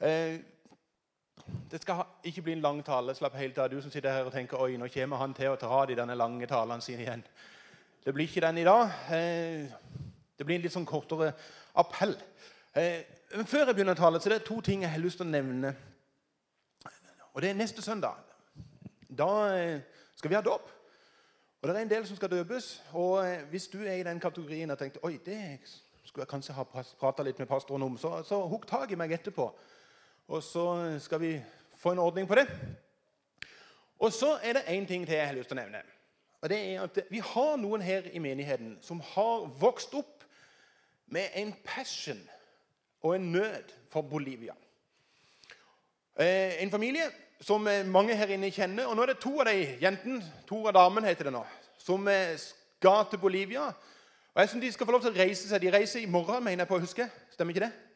Eh, det skal ikke bli en lang tale. Slapp helt av. Du som sitter her og tenker oi, nå kommer han til å ta av de denne lange talene sine igjen. Det blir ikke den i dag. Eh, det blir en litt sånn kortere appell. Eh, før jeg begynner å tale, så er det to ting jeg har lyst til å nevne. Og det er neste søndag. Da skal vi ha dåp. Og det er en del som skal døpes. Og hvis du er i den kategorien og tenkte oi, det skulle jeg kanskje ha prata litt med pastoren om, så, så hugg tak i meg etterpå. Og så skal vi få en ordning på det. Og så er det én ting til jeg har lyst til å nevne. Og det er at Vi har noen her i menigheten som har vokst opp med en passion og en nød for Bolivia. Eh, en familie som mange her inne kjenner. og Nå er det to av de jentene, to av damene heter det nå, som skal til Bolivia. Og Jeg synes De skal få lov til å reise seg. De reiser i morgen, mener jeg på å huske. Stemmer ikke det?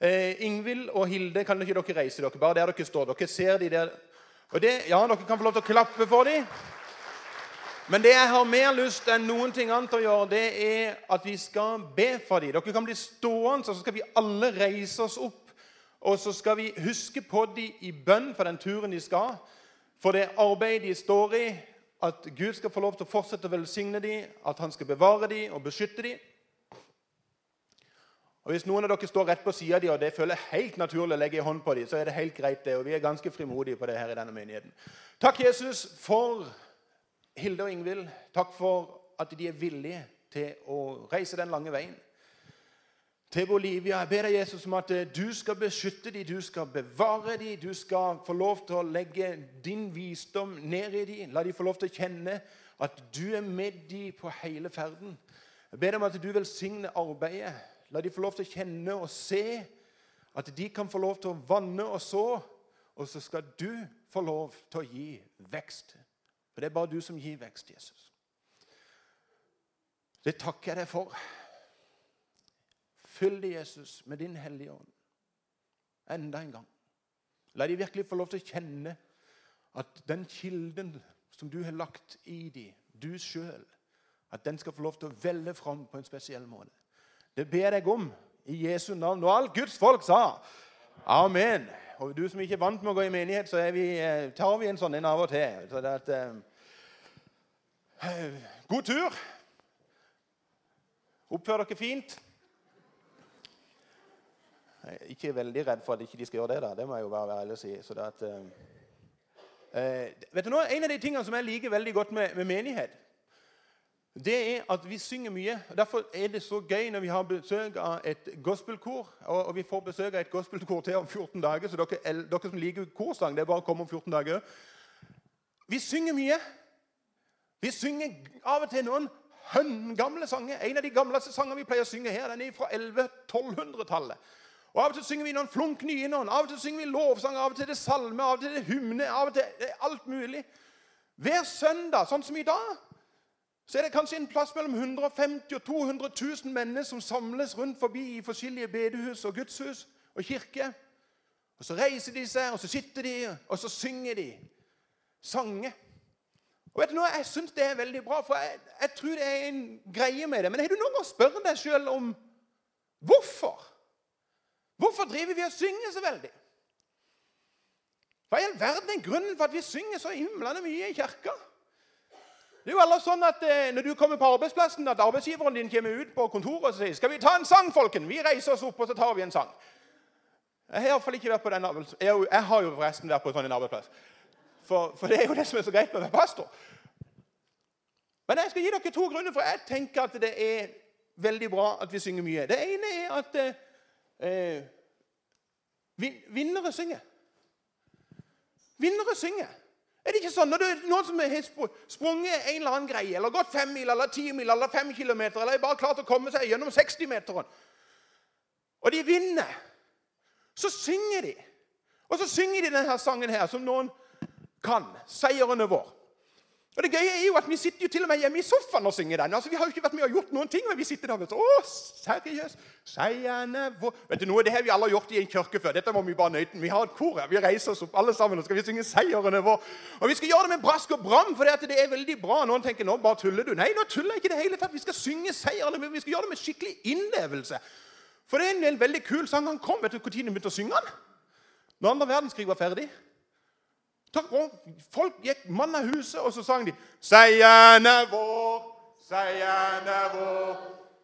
Eh, Ingvild og Hilde, kan ikke dere reise dere? Bare der dere står. Dere ser de der. Og det, ja, Dere kan få lov til å klappe for dem. Men det jeg har mer lyst enn noen ting annet å gjøre, det er at vi skal be for dem. Dere kan bli stående, så skal vi alle reise oss opp. Og så skal vi huske på dem i bønn for den turen de skal. For det arbeidet de står i. At Gud skal få lov til å fortsette å velsigne dem, at han skal bevare dem og beskytte dem. Og Hvis noen av dere står rett på sida av dem, og det føler helt naturlig å legge en hånd på dem, så er det helt greit, det. Og vi er ganske frimodige på det her i denne menigheten. Takk, Jesus, for Hilde og Ingvild. Takk for at de er villige til å reise den lange veien til Bolivia. Jeg ber deg, Jesus, om at du skal beskytte dem, du skal bevare dem. Du skal få lov til å legge din visdom ned i dem. La dem få lov til å kjenne at du er med dem på hele ferden. Jeg ber deg om at du velsigner arbeidet. La de få lov til å kjenne og se at de kan få lov til å vanne og så. Og så skal du få lov til å gi vekst. For det er bare du som gir vekst, Jesus. Det takker jeg deg for. Fyll det, Jesus, med din hellige ånd. Enda en gang. La de virkelig få lov til å kjenne at den kilden som du har lagt i dem, du sjøl, at den skal få lov til å velle fram på en spesiell måte. Det ber jeg om i Jesu navn. Og alt Guds folk sa amen. Og du som ikke er vant med å gå i menighet, så vi, eh, tar vi en sånn en av og til. Så det at, eh, god tur. Oppfør dere fint. Jeg er ikke veldig redd for at ikke de skal gjøre det. da. Det må jeg jo bare være ærlig og si. At, uh, uh, vet du nå, En av de tingene som jeg liker veldig godt med, med menighet, det er at vi synger mye. og Derfor er det så gøy når vi har besøk av et gospelkor. Og, vi får besøk av et gospelkor til om 14 dager, så dere, dere som liker korsang, det er bare å komme om 14 dager. Vi synger mye. Vi synger av og til noen høngamle sanger. En av de gamleste sangene vi pleier å synge her, den er fra 1100-1200-tallet. Og Av og til synger vi noen flunk nye noen. Av og til synger vi lovsang, av og til det salme, av og til det hymne. av og til det er alt mulig. Hver søndag, sånn som i dag, så er det kanskje en plass mellom 150 og 200 000 mennesker som samles rundt forbi i forskjellige bedehus og gudshus og kirker. Og Så reiser de seg, og så sitter de, og så synger de sanger. Og vet du noe, Jeg syns det er veldig bra, for jeg, jeg, tror det er en greie med det. Men har du noen gang spurt deg sjøl om hvorfor? Hvorfor driver vi og synger så veldig? Hva i all verden er grunnen for at vi synger så himlende mye i kirka? Det er jo ellers sånn at eh, Når du kommer på arbeidsplassen, at arbeidsgiveren din kommer ut på kontoret og sier 'Skal vi ta en sang, folken?' Vi reiser oss opp, og så tar vi en sang. Jeg har iallfall ikke vært på den jeg, jeg har jo forresten vært på en sånn arbeidsplass. For, for, det er jo det som er så greit med å være pastor. Men jeg skal gi dere to grunner, for jeg tenker at det er veldig bra at vi synger mye. Det ene er at eh, vinnere synger. Vinnere synger. Er det ikke sånn når det er noen som har sprunget en eller annen greie, eller gått fem mil, eller ti mil, eller fem kilometer, eller er bare klart å komme seg gjennom 60-meteren, og de vinner, så synger de. Og så synger de denne sangen her, som noen kan. 'Seieren er vår'. Og Det gøye er jo at Vi sitter jo til og med hjemme i sofaen og synger den. Altså, Vi har jo ikke vært med og gjort noen ting, men vi sitter der og så, Å, seriøst, seierne vår Vet du noe, Det har vi alle gjort i en kirke før. Dette må vi bare nøyte. Vi har et kor her. Vi reiser oss opp alle sammen og skal vi synge 'Seierne er vår'. Og Vi skal gjøre det med brask og bram, for det er veldig bra. Noen tenker nå bare tuller du. Nei, nå tuller jeg ikke det hele tatt. Vi skal synge 'Seierne vår'. vi skal gjøre det med skikkelig innlevelse. For det er en veldig kul sang. Han kom. Vet du når han begynte å synge den? når andre verdenskrig var ferdig Folk gikk mann av huset, og så sang de 'Seieren er vår, seieren er vår'.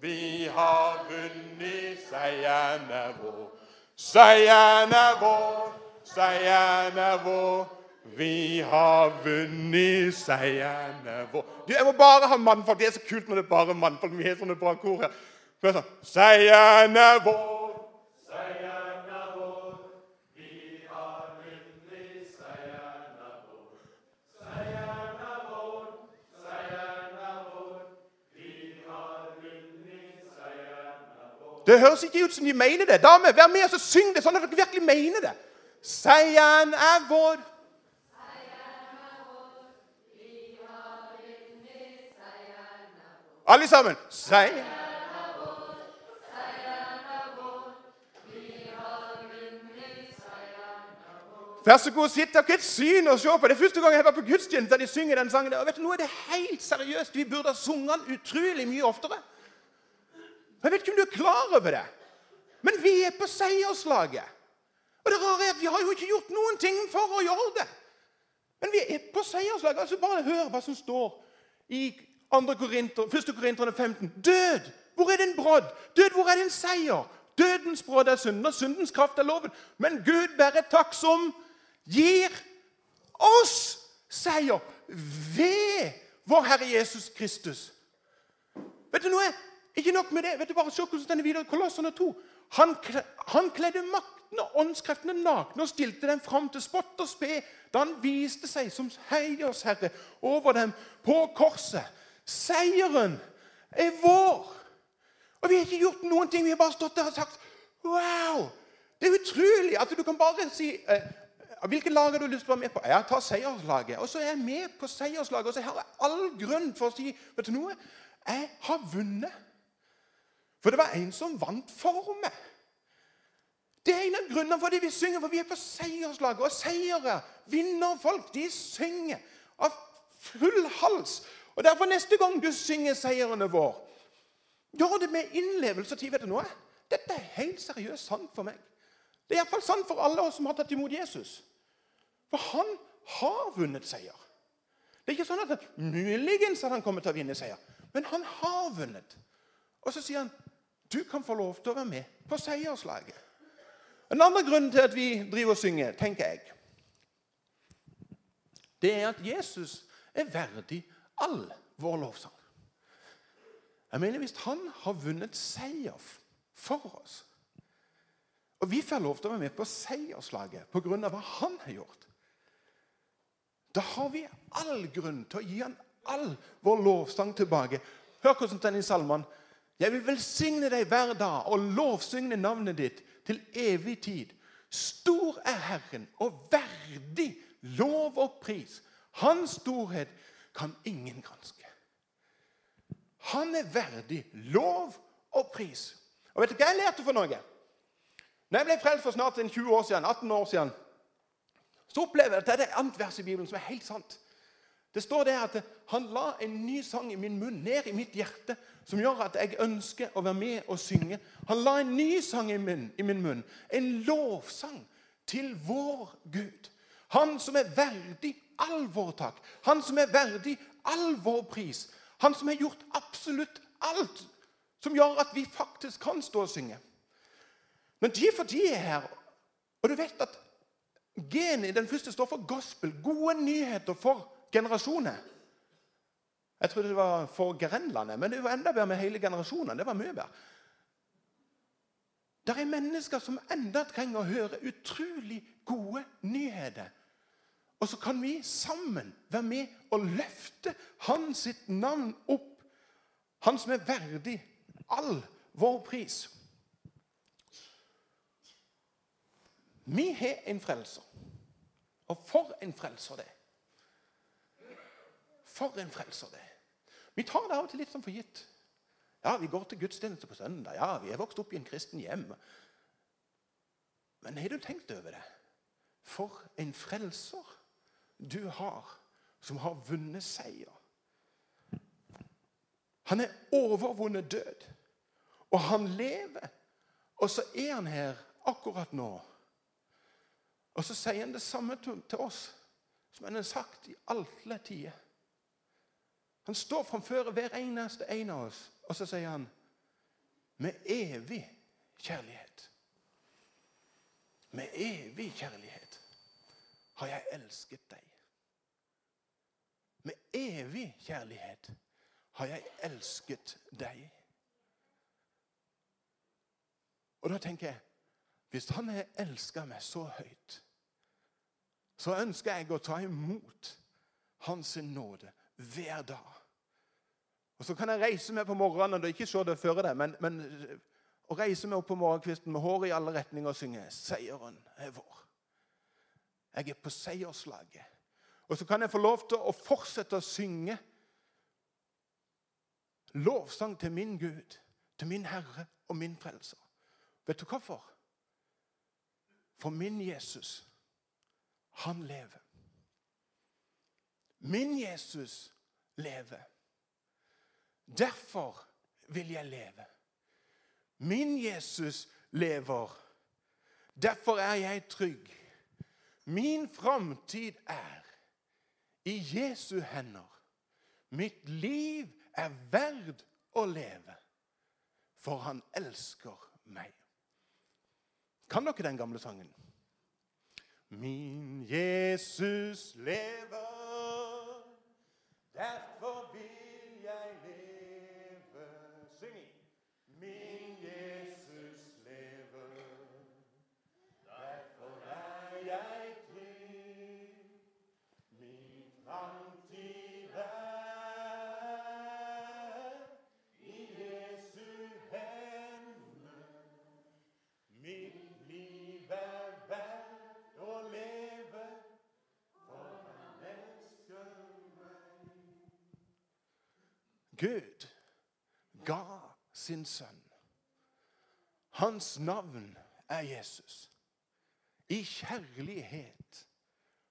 Vi har vunnet, seieren er vår. Seieren er vår, seieren er vår. Vi har vunnet, seieren er vår. Du, jeg må bare ha mannfolk. Det er så kult når det er bare mannfolk. Vi har sånne bra kor her. Seieren er vår. Det høres ikke ut som de mener det. Damer, vær med og syng det sånn at dere virkelig mener det. Seieren er vår. Alle sammen. Er vår. Vær så god, sitt dere et syn og se på. Det er første gang jeg var på gudstjeneste da de synger den sangen. Og vet du, Nå er det helt seriøst. Vi burde ha sunget den utrolig mye oftere. Jeg vet ikke om du er klar over det, men vi er på seierslaget. Og det rare er at vi har jo ikke gjort noen ting for å gjøre det. Men vi er på seierslaget. Altså Bare hør hva som står i 2. Korinter, 1. Korinterne 15. Død! Hvor er din brodd? Død, hvor er din seier? Dødens brodd er synden, og syndens kraft er loven. Men Gud være takk som gir oss seier ved vår Herre Jesus Kristus. Vet du noe? Ikke nok med det. vet du bare, Se hvordan denne videre Kolossene 2. Han, han kledde makten og åndskreftene nakne og stilte dem fram til spott og spe da han viste seg som herre over dem på korset. Seieren er vår. Og vi har ikke gjort noen ting. Vi har bare stått der og sagt Wow! Det er utrolig at du kan bare si eh, Hvilket lag har du lyst til å være med på? Jeg tar seierslaget. Og så er jeg med på seierslaget. Og så har jeg all grunn for å si Vet du noe? Jeg har vunnet. For det var en som vant for meg. Det er en av grunnene for det vi synger, for vi er på seierslaget. Og seire vinner folk. De synger av full hals. Og Derfor neste gang du synger seierne er vår', gjør det med innlevelse og tid. Vet du noe? Dette er helt seriøst sant for meg. Det er iallfall sant for alle oss som har tatt imot Jesus. For han har vunnet seier. Det er ikke sånn at muligens at han kommer til å vinne seier, men han har vunnet. Og så sier han du kan få lov til å være med på seierslaget. En andre grunn til at vi driver og synger, tenker jeg, det er at Jesus er verdig all vår lovsang. Jeg mener Hvis han har vunnet seier for oss, og vi får lov til å være med på seierslaget pga. hva han har gjort, da har vi all grunn til å gi han all vår lovsang tilbake. Hør hvordan den i salmene jeg vil velsigne deg hver dag og lovsigne navnet ditt til evig tid. Stor er Herren og verdig lov og pris. Hans storhet kan ingen granske. Han er verdig lov og pris. Og Vet du hva jeg lærte for noe? Når jeg ble frelst for snart 20 år siden, 18 år siden, så opplever jeg at det er et annet vers i Bibelen som er helt sant. Det står det at han la en ny sang i min munn, ned i mitt hjerte, som gjør at jeg ønsker å være med og synge. Han la en ny sang i min, i min munn, en lovsang til vår Gud. Han som er verdig all vår takk. Han som er verdig all vår pris. Han som har gjort absolutt alt som gjør at vi faktisk kan stå og synge. Men de for de er her, og du vet at genet i den første står for gospel, gode nyheter for generasjoner. Jeg trodde det var for Grenlandet, men det var enda bedre med hele generasjonen. Det var mye bedre. Det er mennesker som enda trenger å høre utrolig gode nyheter. Og så kan vi sammen være med og løfte hans sitt navn opp. Han som er verdig all vår pris. Vi har en frelser. Og for en frelser det er. For en frelser det. Vi tar det av og til litt som for gitt. Ja, vi går til gudstjeneste på søndag. Ja, vi er vokst opp i en kristen hjem. Men har du tenkt over det? For en frelser du har, som har vunnet seier. Han er overvunnet død, og han lever. Og så er han her akkurat nå Og så sier han det samme til oss som han har sagt i alle tider. Han står framfor hver eneste en av oss, og så sier han med evig kjærlighet. Med evig kjærlighet har jeg elsket deg. Med evig kjærlighet har jeg elsket deg. Og da tenker jeg hvis han har elska meg så høyt, så ønsker jeg å ta imot hans nåde hver dag. Og Så kan jeg reise meg på morgenen og ikke se det før det, men, men å reise meg opp på morgenkvisten med håret i alle retninger og synge 'Seieren er vår'. Jeg er på seierslaget. Og så kan jeg få lov til å fortsette å synge lovsang til min Gud, til min Herre og min Frelser. Vet du hvorfor? For min Jesus, han lever. Min Jesus lever. Derfor vil jeg leve. Min Jesus lever. Derfor er jeg trygg. Min framtid er i Jesu hender. Mitt liv er verd å leve, for han elsker meg. Kan dere den gamle sangen? Min Jesus lever, derfor Gud ga sin sønn. Hans navn er Jesus. I kjærlighet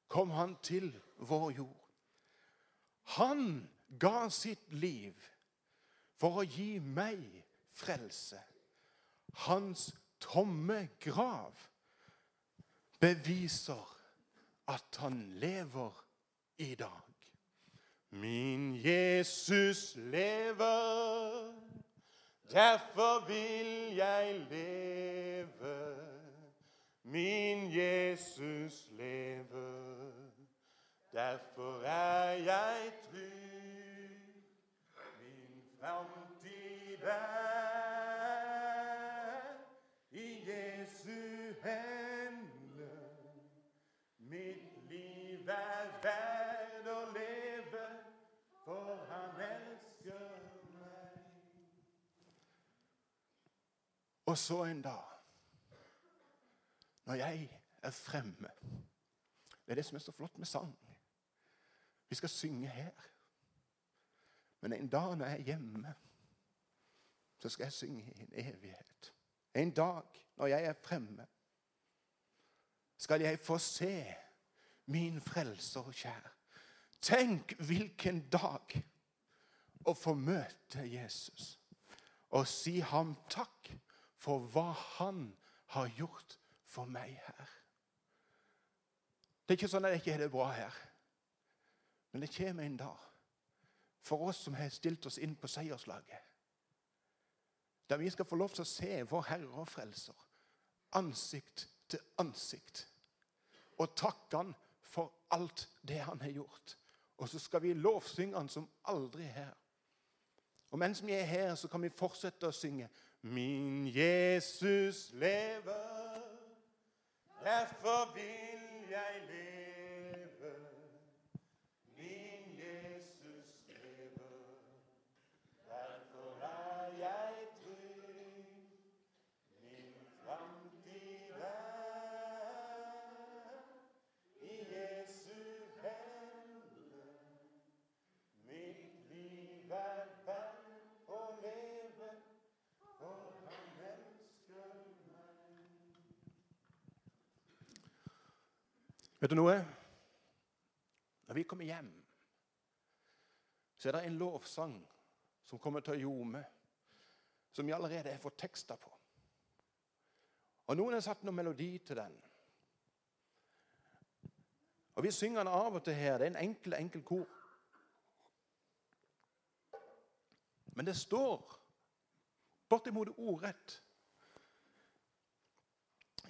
kom han til vår jord. Han ga sitt liv for å gi meg frelse. Hans tomme grav beviser at han lever i dag. Min Jesus lever, derfor vil jeg leve. Min Jesus lever, derfor er jeg trygg. Min framtid er i Jesu hender. Mitt liv er verd Og så en dag, når jeg er fremme Det er det som er så flott med sang. Vi skal synge her. Men en dag når jeg er hjemme, så skal jeg synge i en evighet. En dag når jeg er fremme, skal jeg få se min frelser og kjær. Tenk hvilken dag å få møte Jesus og si ham takk for hva han har gjort for meg her. Det er ikke sånn at jeg ikke har det bra her. Men det kommer en dag for oss som har stilt oss inn på seierslaget. Der vi skal få lov til å se vår Herre og Frelser ansikt til ansikt. Og takke Han for alt det Han har gjort. Og så skal vi lovsynge Han som aldri her. Og mens vi er her, så kan vi fortsette å synge Min Jesus lever, derfor vil jeg leve. Vet du noe? Når vi kommer hjem, så er det en lovsang som kommer til å ljome, som vi allerede har fått tekster på. Og noen har satt noen melodi til den. Og Vi synger den av og til her. Det er en enkel, enkel kor. Men det står bortimot ordrett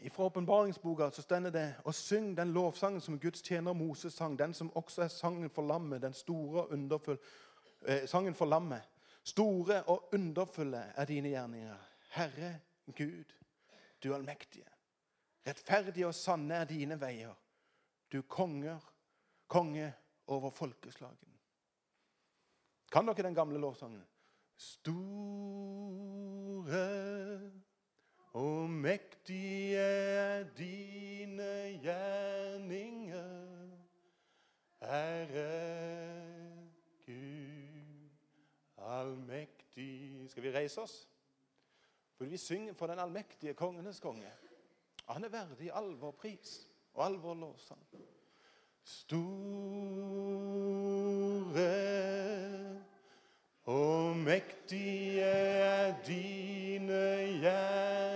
fra åpenbaringsboka stender det og syng den lovsangen som Guds tjener Moses sang, den som også er sangen for lammet, den store og underfulle eh, sangen for lammet. Store og underfulle er dine gjerninger. Herre Gud, du allmektige. Rettferdige og sanne er dine veier. Du konger, konge over folkeslagen. Kan dere den gamle lovsangen? Store og mektige er dine gjerninger, Herre Gud allmektig. Skal vi reise oss? For vi synger for den allmektige kongenes konge. Han er verdig all vår pris og all vår lovsang. Store og mektige er dine gjerninger,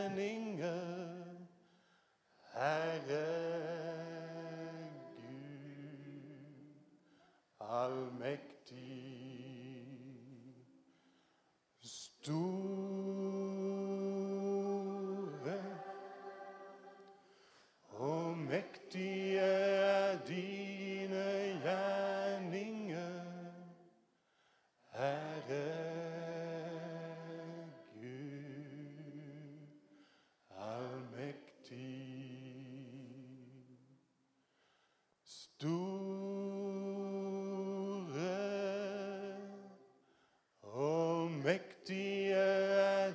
og mektige er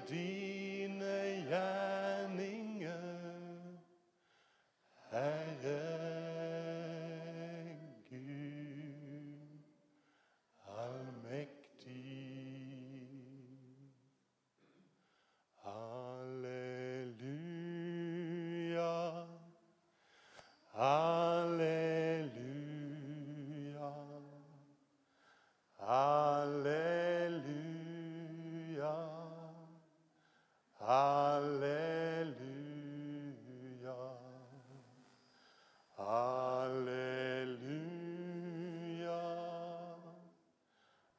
halleluja, halleluja,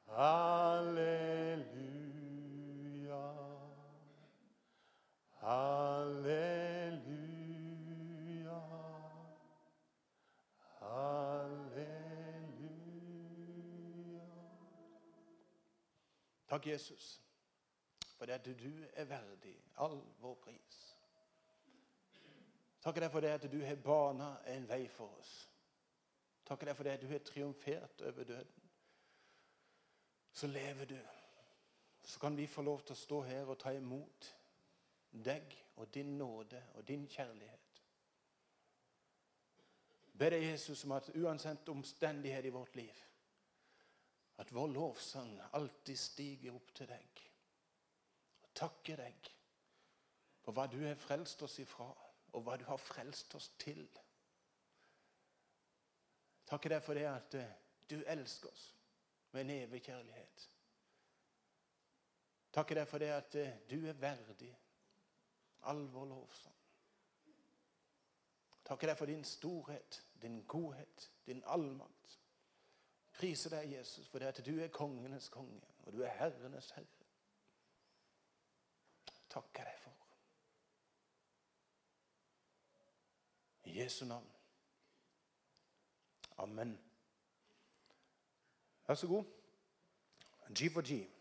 halleluja, halleluja, halleluja. Takk, Jesus, for at du er verdig all vår pris. Takk deg for det at du har bana en vei for oss. Takk deg for det at du har triumfert over døden. Så lever du. Så kan vi få lov til å stå her og ta imot deg og din nåde og din kjærlighet. Be deg, Jesus, om at uansett omstendighet i vårt liv, at vår lovsang alltid stiger opp til deg. Og takker deg for hva du har frelst oss ifra, og hva du har frelst oss til. Takke deg for det at eh, du elsker oss med en evig kjærlighet. Takke deg for det at eh, du er verdig all vår. Takker deg for din storhet, din godhet, din allmakt. Priser deg, Jesus, for det at du er kongenes konge, og du er herrenes herre. Takker deg for. I Jesu navn. Amen. Vær så god. G for G.